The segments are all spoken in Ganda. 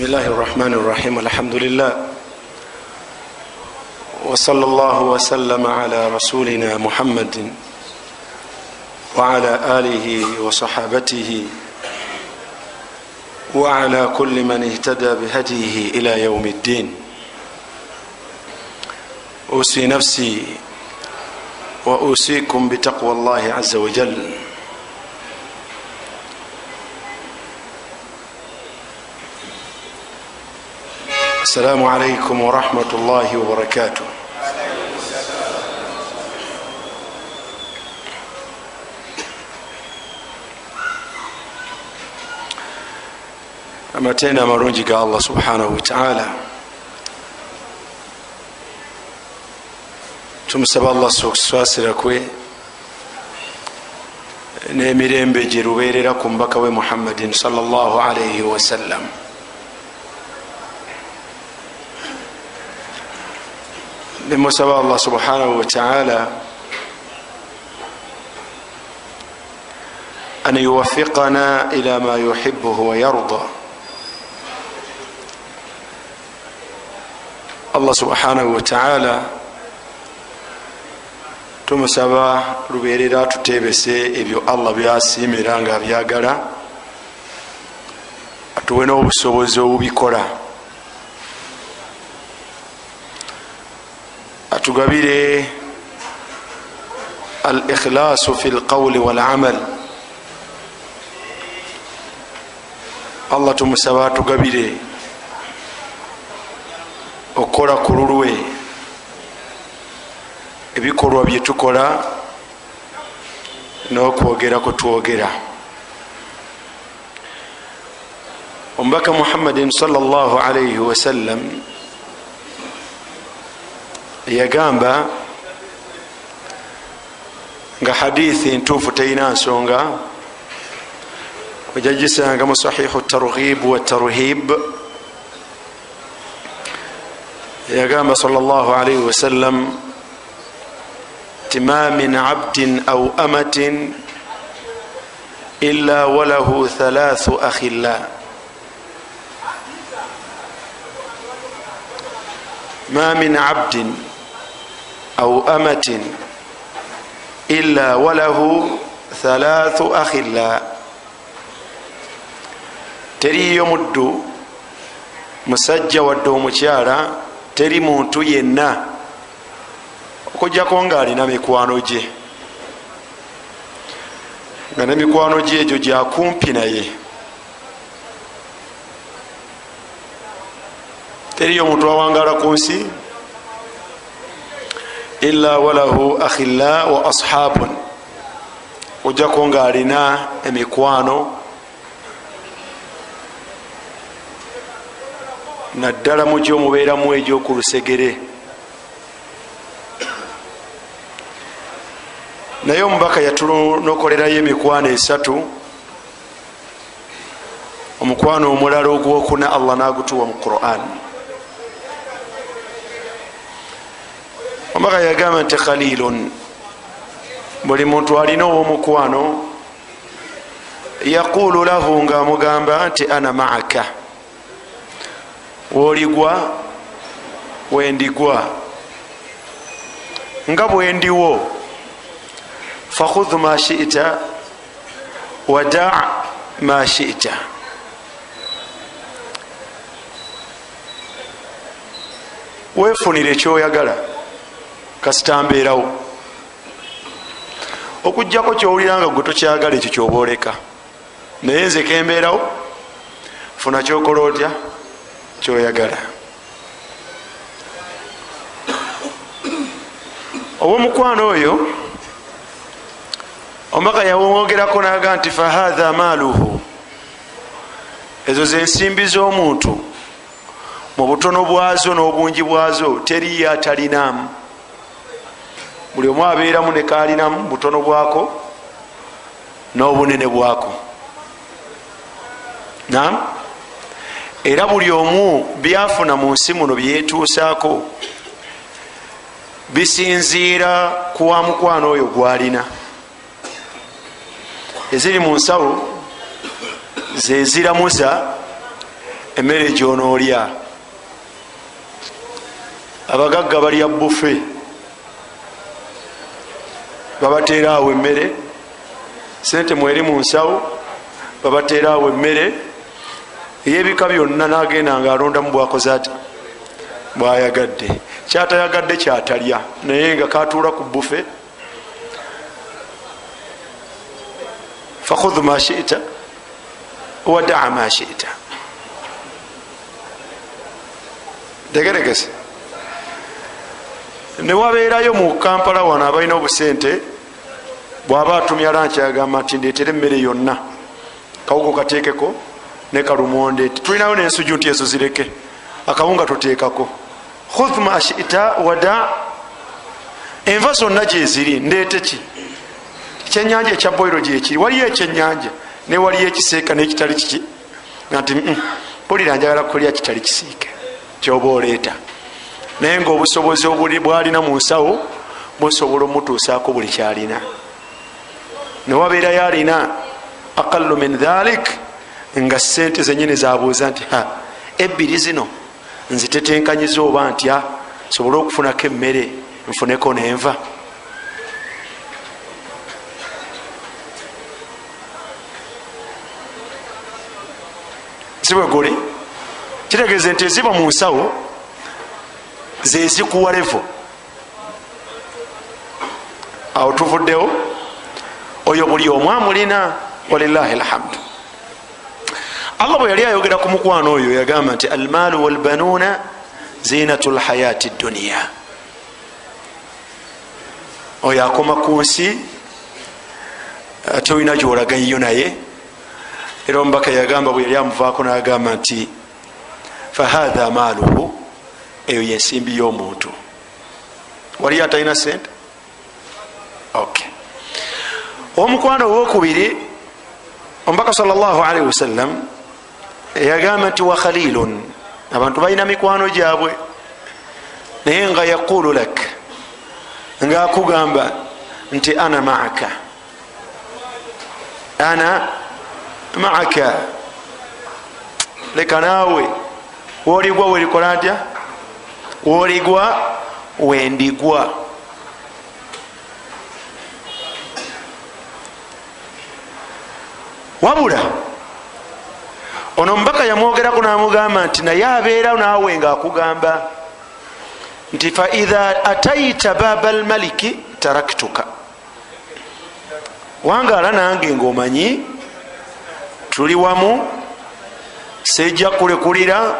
بسم الله الرحمن الرحيم الحمد لله وصلى الله وسلم على رسولنا محمد وعلى آله وصحابته وعلى كل من اهتدى بهديه إلى يوم الدين أوصي نفسي وأوصيكم بتقوى الله عز وجل السلام عليكم ورحمة الله وبركاته amateenda amalungi ga allah subhanahu wataala tumusaba allah okusaasira kwe. N'emirembe gye lubeerera ku mubaka we muhammadin salllahalaihi wasallam nemusaba allah subhanahu wataala an yuwafiqana ila ma yuhibuhu wayarda allah subhanahu wataala tumusaba lubeerera tutebese ebyo allah byasiimira nga byagala. Atuwe n'obusobozi obubikola atugabire al ikhlaasu fi lqawli walamal allah tumusaba atugabire okukola ku lulwe ebikolwa byetukola n'okwogera kwetwogera omubaka muhammadin salllah alaihi wasallam yagamba nga hadithi ntuufu terina nsonga ojagisanga mu sahihu targhib wa tarhib. Yagamba salllah alaihi wasallam ti ma min abdin au amatin illa walahu thalathu akhilla. Ma min abdin au amatin illa walahu thalathu akhilla teriyo muddu musajja wadde omukyala teri muntu yenna okujjako nga alina mikwano gye nga ne mikwano gye egyo gyakumpi naye teriyo omuntu awangala ku nsi illa walahu akhilla wa ashabun. Ojjako nga alina emikwano. Naddala mu gyomubeeramu egyoku lusegere. Naye omubaka yatunokolerayo emikwano esatu. Omukwano omulala ogwokuna allah nagutuwa mu quran omubaka yagamba nti khalilun. Buli muntu alina owomukwano yaqulu lahu nga amugamba nti ana maaka. Woligwa wendigwa. Nga bwendiwo fakhudh ma shita wada ma shita. Wefunire ekyoyagala kasitambeerawo. Okugjako kyowulira nga gwe tokyagala ekyo kyobaoleka naye nze kembeerawo funa kyokola otya? Kyoyagala. Oba omukwano oyo omubaka yawongerako naga nti fahatha maaluhu? Ezo zensimbi z'omuntu mu butono bwazo n'obungi bwazo teriyo atalinamu buli omu abeeramu nekalinamu butono bwako n'obunene bwako. Nam era buli omu byafuna mu nsi muno byetuusaako bisinziira ku wa mukwano oyo gwalina. Eziri mu nsawo zeziramuza emmere gyonoolya. Abagagga balya bufe babateera awo emmere. Sente mweri mu nsawo babateera awo emmere. Eyebika byonna nagenda nga alondamu bwakoze ati bwayagadde. Kyatayagadde kyatalya naye nga katuula ku bufe fakhudhu ma shita wadaa ma shita. Tegeregese. Newabeerayo mu kampala wano abalina obusente bwaba atumya lanki agamba nti ndeetere emmere yonna. Kawugo kateekeko ne kalumonde tulinayo nensuju nti ezo zireke. Akawunga toteekako. Khudh ma shita wada. Enva zonna gyeziri ndeete ki? Ekyenyanja ekya boiro gyekiri waliyo ekyenyanja newaliyo ekiseeka nekitali kiki? Nti pulira njagala kulya kitali kisiike kyoba oleeta. Naye nga obusobozi bwalina mu nsawo busobola omutuusaako buli kyalina newabeerayo alina aqalu min dhalik. Nga sente zenyini zabuuza nti ha ebbiri zino nzitetenkanyiza oba ntya sobole okufunako emmere nfuneko nenva. Sibweguli kitegeeze nti eziba mu nsawo zezikuwa levo awo tuvuddewo oyo buli omu amulina walilahi lhamdu allah bwe yali ayogera ku mukwano oyo yagamba nti almaalu walbanuuna zinatu lhayati dduniya oyo akoma ku nsi ate olina gyolagayo naye. Era omubaka yagamba bwe yali amuvaako nagamba nti fahatha maaluhu eyo yensimbi y'omuntu. Waliyo atalina sente ok omukwano owokubiri omubaka salllahalihi wasallam yagamba nti wa khalilun. Abantu balina mikwano gyabwe. Naye nga yaqulu lak nga akugamba nti ana maaka. Ana maaka. Leka naawe woligwa welikola ntya woligwa wendigwa wabula ono mubaka yamwogerako namugamba nti naye abeera naawe nga akugamba nti faidha ataita baba lmaliki taraktuka. Wangaala nange ngaomanyi tuli wamu sejja kulekulira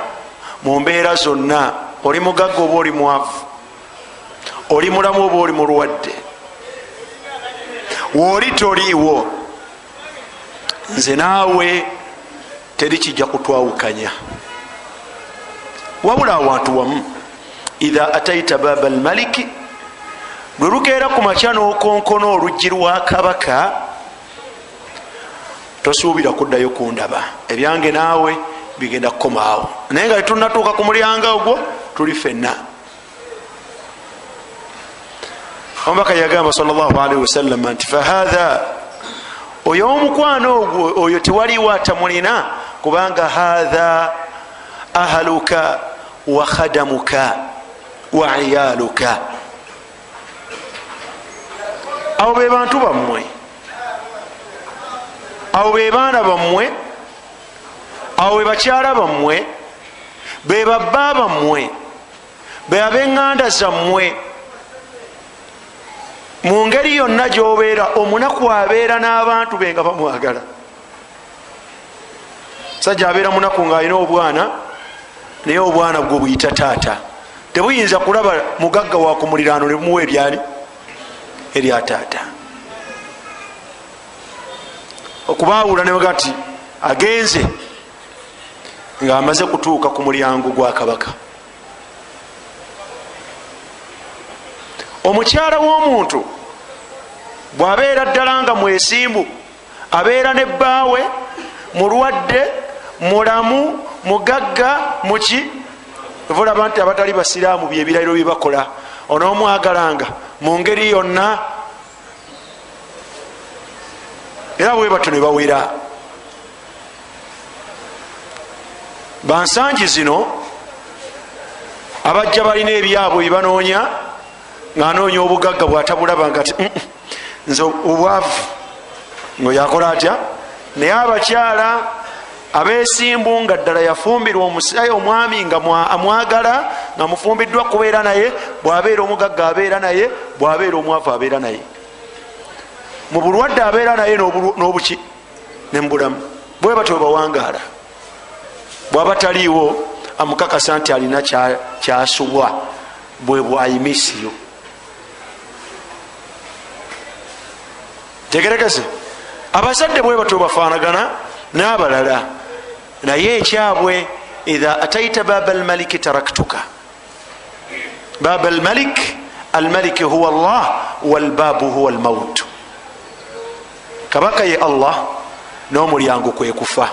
mu mbeera zonna. Oli mugagga oba oli mwavu? Oli mulamu oba oli mulwadde? Wooli toliiwo nze naawe teri kijja kutwawukanya. Wabula awantu wamu idha ataita baba lmaliki lwe lukeera ku makya n'okonkona oluggi lwa kabaka tosuubira kuddayo kundaba. Ebyange naawe bigenda kukomaawo naye nga tetunatuuka ku mulyango ogwo tuli fenna omubaka yagamba salllahalihi wasallama nti fahatha oyo omukwano ogwo oyo tewaliwo atamulina kubanga hatha ahaluka wa khadamuka wa iyaluka abo be bantu bammwe abo be baana bammwe abo be bakyala bammwe be babba bammwe be abeŋŋanda zammwe mu ngeri yonna gyobeera omunaku abeera n'abantu be nga bamwagala. Sajja abeera munaku ng'alina obwana naye obwana bwe buyita taata. Tebuyinza kulaba mugagga wa ku muliraano ne bumuwa ebyani erya taata. Okubaawula nebaga nti agenze ng'amaze kutuuka ku mulyango gwa kabaka omukyala w'omuntu bw'abeera ddala nga mwesimbu abeera ne bbaawe mulwadde mulamu mugagga muki vulaba nti abatali basiraamu byebirayiro byebakola onoomwagalanga mu ngeri yonna era bwe bato ne bawera. Bansangi zino abajja balina ebyabwe byebanoonya ngaanoonya obugagga bwatabulaba nga ti nze obwavu ngaoyakola atya? Naye abakyala abesimbu nga ddala yafumbirwa omusaayi omwami nga amwagala nga mufumbiddwa kubeera naye bwabeera omugagga abeera naye bwabeera omwavu abeera naye. Mu bulwadde abeera naye n'obuki nembulamu bwe batyo bawangaala. Bwaba taliiwo amukakasa nti alina kyasubwa bwe bwayimisiyo tegerekese abazadde bwe batyo bafaanagana n'abalala. Naye ekyabwe idha ataita baba almaliki taraktuka. Baba almalik almaliki huwa allah walbabu huwa almaut. Kabaka ye allah n'omulyango kwekufa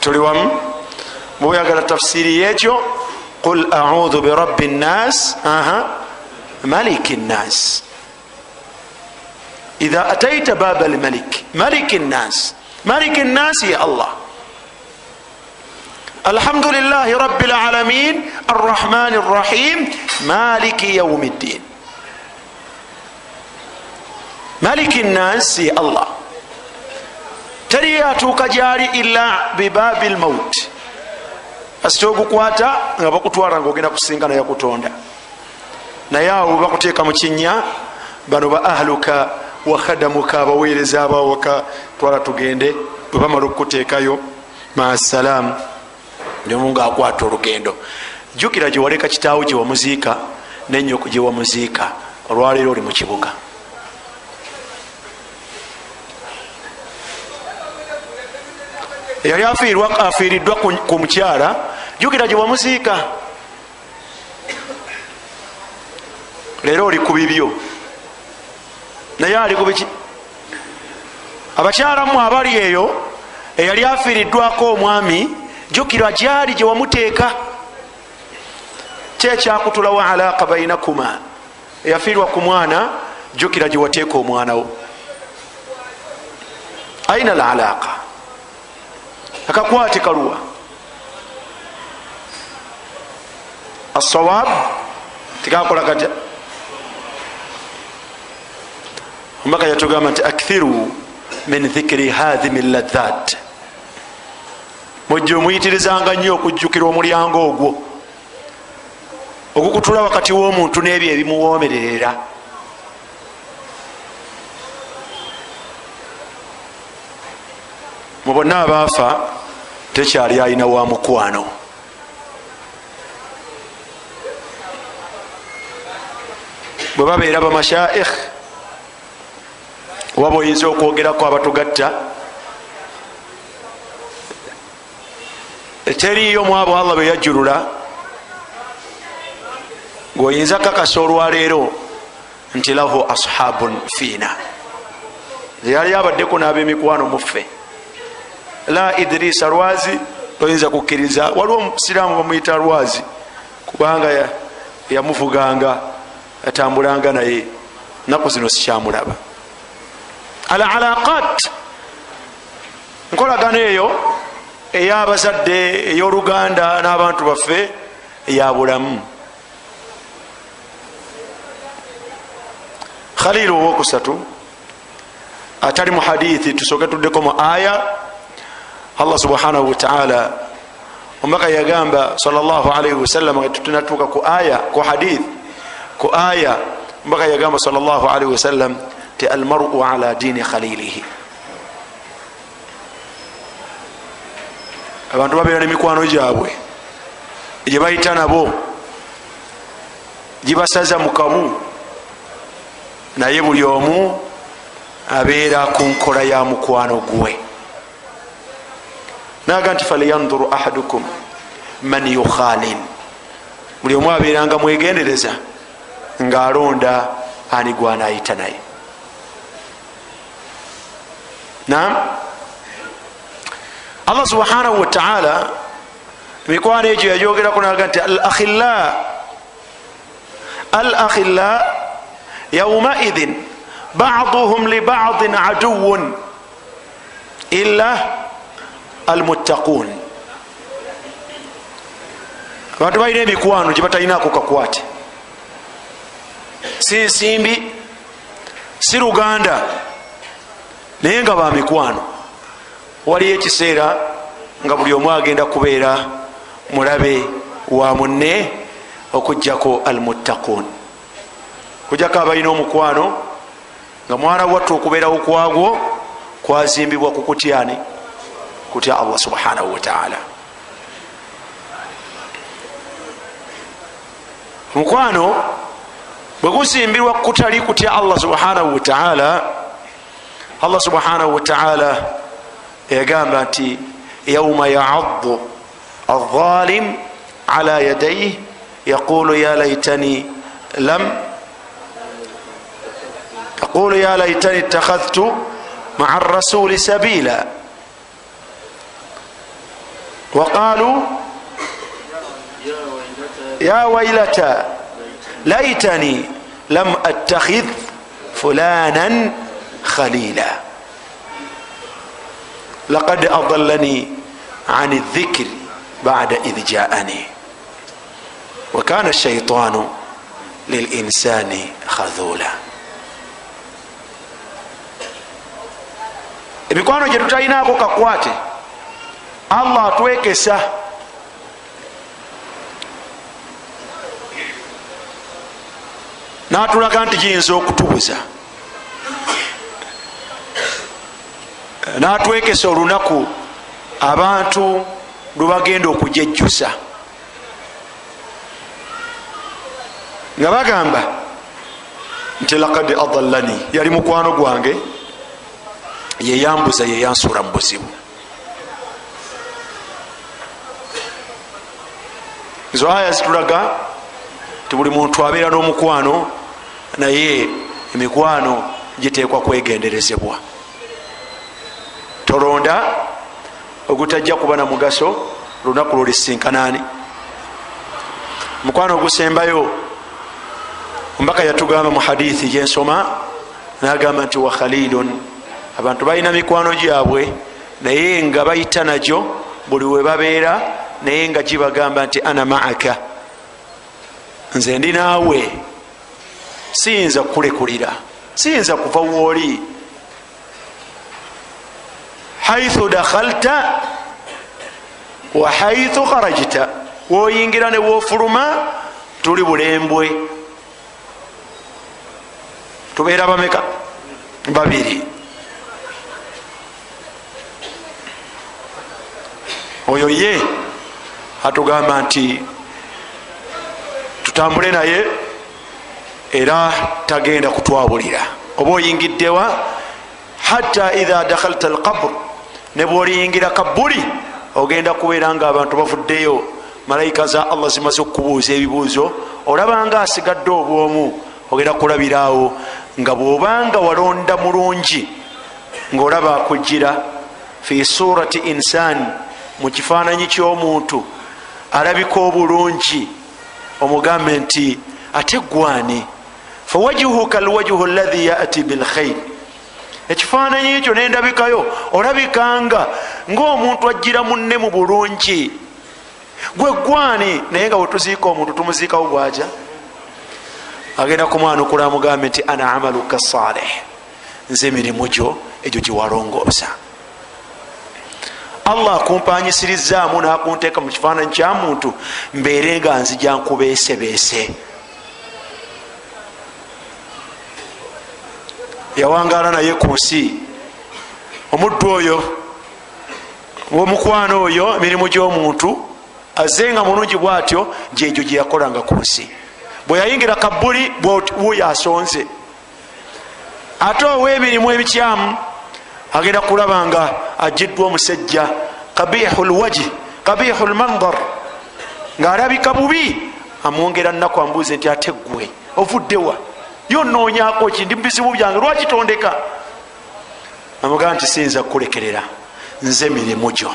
tuli wamu? Mubuyagala tafsiri yekyo qul audhu birabbi nnas maliki nnas idha ataita baba lmalik maliki nnas maliki nnasi ya allah lilahi rabi lalamin arrahmani rrahim maliki yaumi ddin maliki nnasi ya allah teri atuuka gyali ila bibabi lmaut kasita ogukwata nga bakutwala nga ogenda kusinga naye kutonda naye awo bakuteeka mu kinya bano ba ahluka wakhadamuka abaweereza abawaka twala tugende bwe bamala okukuteekayo maasalaamu ndomu nga akwata olugendo. Jjukira gyewaleka kitaawo gyewamuziika nenyoko gyewamuziika olwaleero oli mu kibuga. Eyali afiiriddwa ku mukyala. Jjukira gyewamuziika leero oli ku bibyo. Naye ali kubiki abakyalamu abali eyo eyali afiiriddwako omwami jukira gyali gyewamuteeka kyekyakutulawo alaaka bainakuma? Eyafiirwa ku mwana jukira gyewateeka omwanawo aina al alaaka? Akakwate kaluwa. Assawab tikakola omubaka yatugamba nti akthiru min dhikiri hadhimi ladhat. Mujja omuyitirizanga nnyo okujjukira omulyango ogwo ogukutula wakati w'omuntu n'ebyo ebimuwomererera mu bonna abaafa tekyali alina wa mukwano. Bwe babeera bamashaikh waba oyinza okwogerako abatugatta teriyo mwabo allah bwe yajjulula ngaoyinza kakasa olwaleero nti lahu ashabun fiina. Yali abaddeko n'abemikwano muffe la idirisa lwazi toyinza kukkiriza. Waliwo omusiraamu bamuyita lwazi kubanga yamuvuganga yatambulanga naye. Naku zino sikyamulaba al alaqat nkolagano eyo eyabazadde ey'oluganda n'abantu baffe eyabulamu khalil owokusatu atali mu hadithi tusoke tuddeko mu aya allah subhanahu wataala omubaka yagamba salllahalaihi wasallama tutunatuuka ku aya ku hadith ku aya omubaka yagamba salllahalaihi wasallam ti almaru ala dini khalilihi abantu babeera nemikwano gyabwe gye bayita nabo gibasaza mukabu naye buli omu abeera ku nkola ya mukwano gwe. Naga nti falyanzuru ahadukum man yukhalin. Buli omu abeeranga mwegendereza ngaalonda ani gwanayita naye nam allah subhanahu wataala emikwano egyo yajogerako naga nti al akhilla al akhilla yaumaidhin baduhum libadin aduwun illa almuttaquun abantu balina emikwano gyebatalinaako kakwate si nsimbi si luganda naye nga bamikwano waliyo ekiseera nga buli omu agenda kubeera mulabe wa munne okugjako almuttaquun kujjako abalina omukwano nga mwana watte okubeerawo kwagwo kwazimbibwa ku kutyani kutya allah subhanahu wataala omukwano bwe guzimbirwa kutali kutya allah subhanahu wataala allah subhanahu wataala yagamba nti yauma yaadu alظalim ala yadaihi yaqulu ya laitani lam yaqulu ya laitani ittakhadtu maa rasuli sabila. وقالوا يا ويلتى ليتني لم اتخذ فلانا khalila laqad adallani an dhikri bada idh jaani wakana shaitaanu lilinsani khadhula emikwano gye tutalinaako kakwate. Allah atwekesa. Natulaga nti giyinza okutubuza. Natwekesa olunaku abantu lwebagenda okujejjusa. Nga bagamba nti lakad adallani yali mukwano gwange yeyambuza yeyansuula mu buzibu. Ezo aya zitulaga ti buli muntu abeera n'omukwano naye emikwano giteekwa kwegenderezebwa tolonda ogutajja kuba na mugaso lunaku lwolisisinkanaani omukwano ogusembayo ombaka yatugamba mu hadithi gyensoma nagamba nti wa khalilun abantu balina mikwano gyabwe naye nga bayita nagyo buli we babeera naye nga gibagamba nti ana maaka nze ndi naawe siyinza kukulekulira siyinza kuva wooli haithu dakhalta wa haithu kharajta. Woyingira ne wofuluma tuli bulembwe. Tubeera bameka? Babiri. Oyo ye atugamba nti tutambule naye era tagenda kutwabulira. Oba oyingiddewa hatta idha dakhalta alqabr ne bwoliyingira kabuli ogenda kubeera nga abantu bavuddeyo. Malayika za allah zimaze okubuuza ebibuuzo olabanga asigadde obwomu ogenda kulabiraawo nga bwobanga walonda mulungi ngaolaba akugira fi surati insani mu kifaananyi ky'omuntu alabika obulungi. Omugambe nti ate gwani fawajihuka alwajihu lahi yati bilkhair ekifaananyi ekyo nendabikayo olabikanga ngaomuntu ajjira munne mu bulungi. Gwe gwani? Naye nga wetuziika omuntu tumuziikawo bwaja agenda kumwanukula amugambe nti ana amaluka saleh nze emirimu gyo egyo giwalongoosa allah akumpanyisirizaamu nakunteeka mu kifaananyi kya muntu mbeere nga nzija nkubeesebeese yawangaala naye ku nsi. Omuddu oyo womukwano oyo emirimu gy'omuntu aze nga mulungi bwatyo gyegyo gye yakolanga ku nsi. Bwe yayingira kabuli wuyo asonze ate ow'emirimu emikyamu agenda kulaba nga ajiddwa omusajja kabihu lwaji kabihu lmandar ng'alabika bubi amwongera nnaku ambuuze nti ate gwe ovuddewa yonoonyako ki ndi mubizibu byange lwakitondeka amugamba nti siyinza kukulekerera nze mirimu gyo.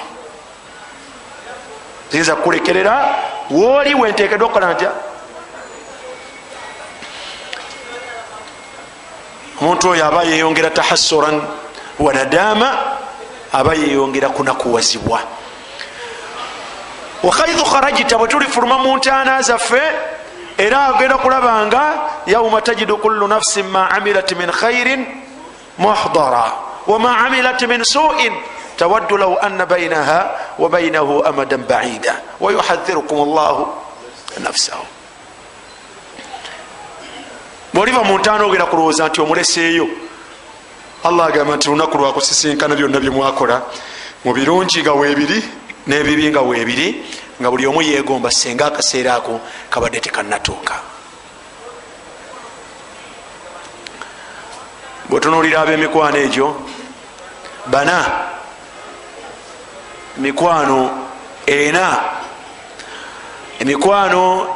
Siyinza kukulekerera wooli wenteekeddwa okukola ntya? Omuntu oyo aba yeyongera tahassuran wanadama aba yeyongera kunakuwazibwa. Wakhaithu kharajita bwe tulifuluma mu ntaana zaffe era agenda kulaba nga yauma tajidu kullu nafsin ma amilat min khairin muhdara wama amilat min suin tawaddu law anna bainaha wa bainahu amadan baida wayuhadhirukum llahu nafsahu bwoliva mu ntaana ogenda kulowooza nti omuleseeyo allah agamba nti lunaku lwakusisinkana byonna byemwakola mu birungi nga weebiri n'ebibi nga weebiri nga buli omu yegomba senga akaseera ako kabadde tekannatuuka bwetunuulira ab'emikwano egyo bana mikwano ena emikwano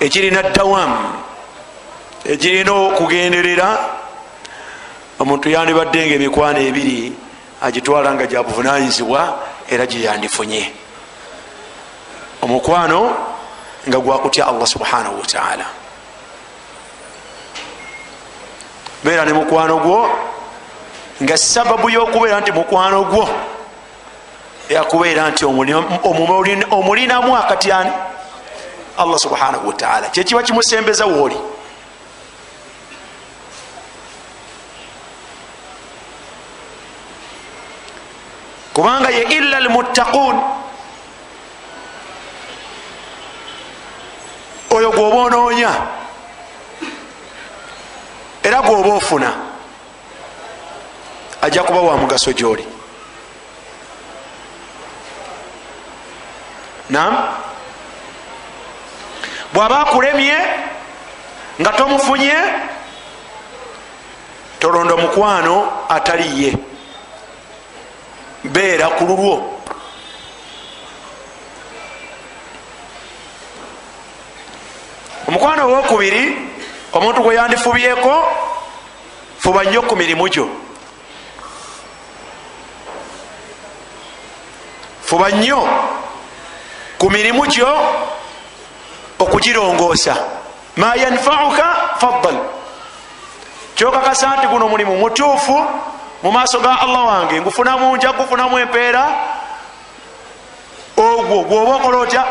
ekirina dawamu ekirina okugenderera omuntu yandibadde nga emikwano ebiri agitwala nga gyabuvunanyizibwa era gyeyandifunye omukwano nga gwakutya allah subhanahu wataala beera ne mukwano gwo nga sababu yokubeera nti mukwano gwo yakubeera nti omulinamu akati ani? Allah subhanahu wataala kyekiba kimusembeza wooli kubanga ye illa almuttaqun. Oyo gwoba onoonya era gwoba ofuna ajja kuba wa mugaso gyoli. Nam bw'aba akulemye nga tomufunye tolonda mukwano ataliye beera ku lulwo. Omukwano owokubiri omuntu gwe yandifubyeko fuba nnyo ku mirimu gyo. Fuba nnyo ku mirimu gyo okugirongoosa. Ma yanfauka faddal. Kyokakasa nti guno mulimu mutuufu mu maaso ga allah wange. Ngufunamu nja kufunamu empeera. Ogwo gwoba okola otya?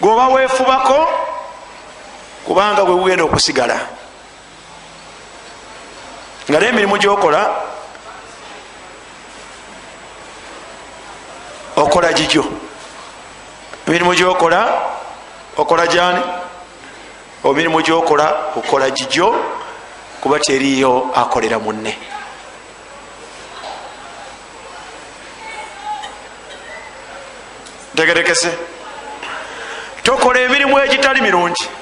Gwoba weefubako kubanga bwe bugenda okusigala. Nga naye emirimu gyokola okola gigyo emirimu gyokola okola gyani. Emirimu gyokola okola gigyo kuba teriyo akolera munne. Ntegerekese. Tokola emirimu egitali mirungi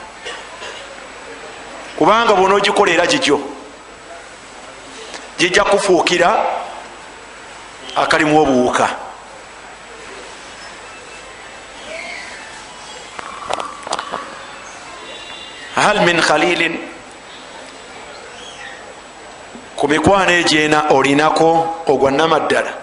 kubanga bona ogikola era gigyo gijja kufuukira akalimu obuwuka. Hal min khalilin ku mikwano egyena olinako ogwa namaddala